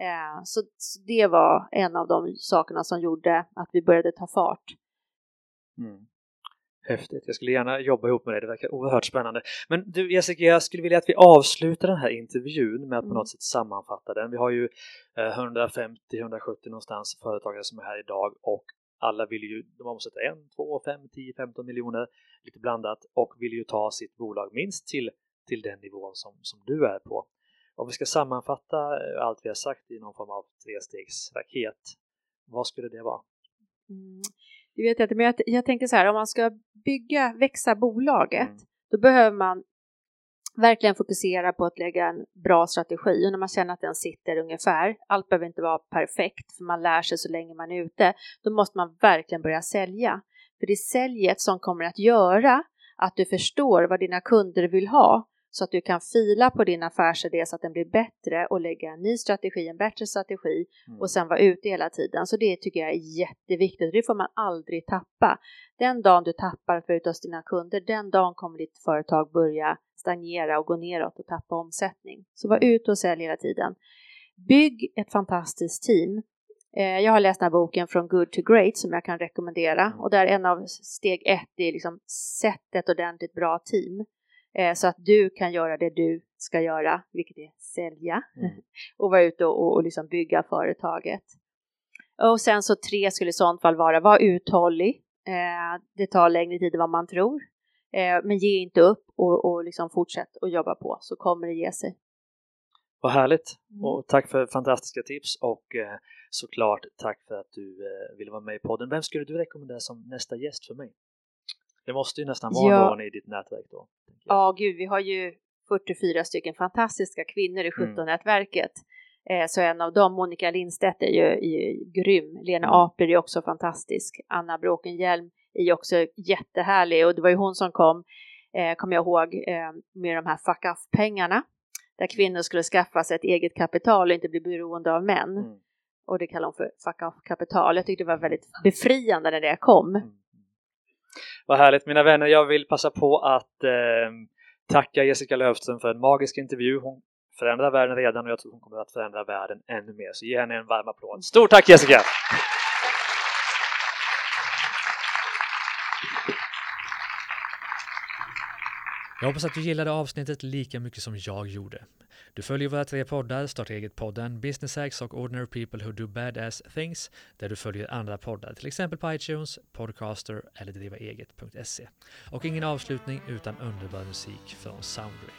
Eh, så, så det var en av de sakerna som gjorde att vi började ta fart. Mm. Häftigt. Jag skulle gärna jobba ihop med dig. Det verkar oerhört spännande. Men du Jessica, jag skulle vilja att vi avslutar den här intervjun med att på Mm. något sätt sammanfatta den. Vi har ju eh, 150-170 någonstans företagare som är här idag och alla vill ju, de omsätter 1, 2, 5, 10, 15 miljoner, lite blandat och vill ju ta sitt bolag minst till, till den nivån som, som du är på. Om vi ska sammanfatta eh, allt vi har sagt i någon form av trestegsraket, vad skulle det vara? Mm. Det vet jag inte, men jag, jag tänker så här, om man ska bygga, växa bolaget, Mm. då behöver man verkligen fokusera på att lägga en bra strategi och när man känner att den sitter ungefär, allt behöver inte vara perfekt för man lär sig så länge man är ute, då måste man verkligen börja sälja. För det är säljet som kommer att göra att du förstår vad dina kunder vill ha så att du kan fila på din affärsidé så att den blir bättre och lägga en ny strategi, en bättre strategi Mm. och sen vara ute hela tiden. Så det tycker jag är jätteviktigt. Det får man aldrig tappa. Den dagen du tappar att vara ute hos dina kunder, den dagen kommer ditt företag börja stagnera och gå neråt och tappa omsättning. Så var ute och sälj hela tiden. Bygg ett fantastiskt team. Eh, Jag har läst den här boken från Good to Great som jag kan rekommendera och där en av steg ett är liksom sätt ett ordentligt bra team eh, så att du kan göra det du ska göra, vilket är sälja Mm. och vara ute och, och liksom bygga företaget. Och sen så tre skulle i sånt fall vara, var uthållig. Eh, det tar längre tid än vad man tror. Eh, men ge inte upp och, och liksom fortsätt att jobba på så kommer det ge sig. Vad härligt! Mm. Och tack för fantastiska tips och eh, såklart tack för att du eh, ville vara med i podden. Vem skulle du rekommendera som nästa gäst för mig? Det måste ju nästan vara Ja. någon i ditt nätverk då. Ja, gud, vi har ju 44 stycken fantastiska kvinnor i Mm. 17-nätverket. Eh, så en av dem, Monica Lindstedt, är ju, är ju grym. Lena Mm. Aper är också fantastisk. Anna Bråkenhielm är ju också jättehärlig och det var ju hon som kom, eh, kommer jag ihåg, eh, med de här fuck off-pengarna. Där kvinnor skulle skaffa sig ett eget kapital och inte bli beroende av män. Mm. Och det kallar hon för fuck off-kapital. Jag tyckte det var väldigt befriande när det kom. Vad härligt mina vänner, jag vill passa på att eh, tacka Jessica Löfström för en magisk intervju. Hon förändrar världen redan och jag tror hon kommer att förändra världen ännu mer. Så ge henne en varm applåd. Stort tack Jessica! Jag hoppas att du gillade avsnittet lika mycket som jag gjorde. Du följer våra tre poddar, Starta eget-podden, Business Hacks och Ordinary People Who Do Badass Things, där du följer andra poddar, till exempel på iTunes, Podcaster eller drivaeget.se. Och ingen avslutning utan underbar musik från Soundray.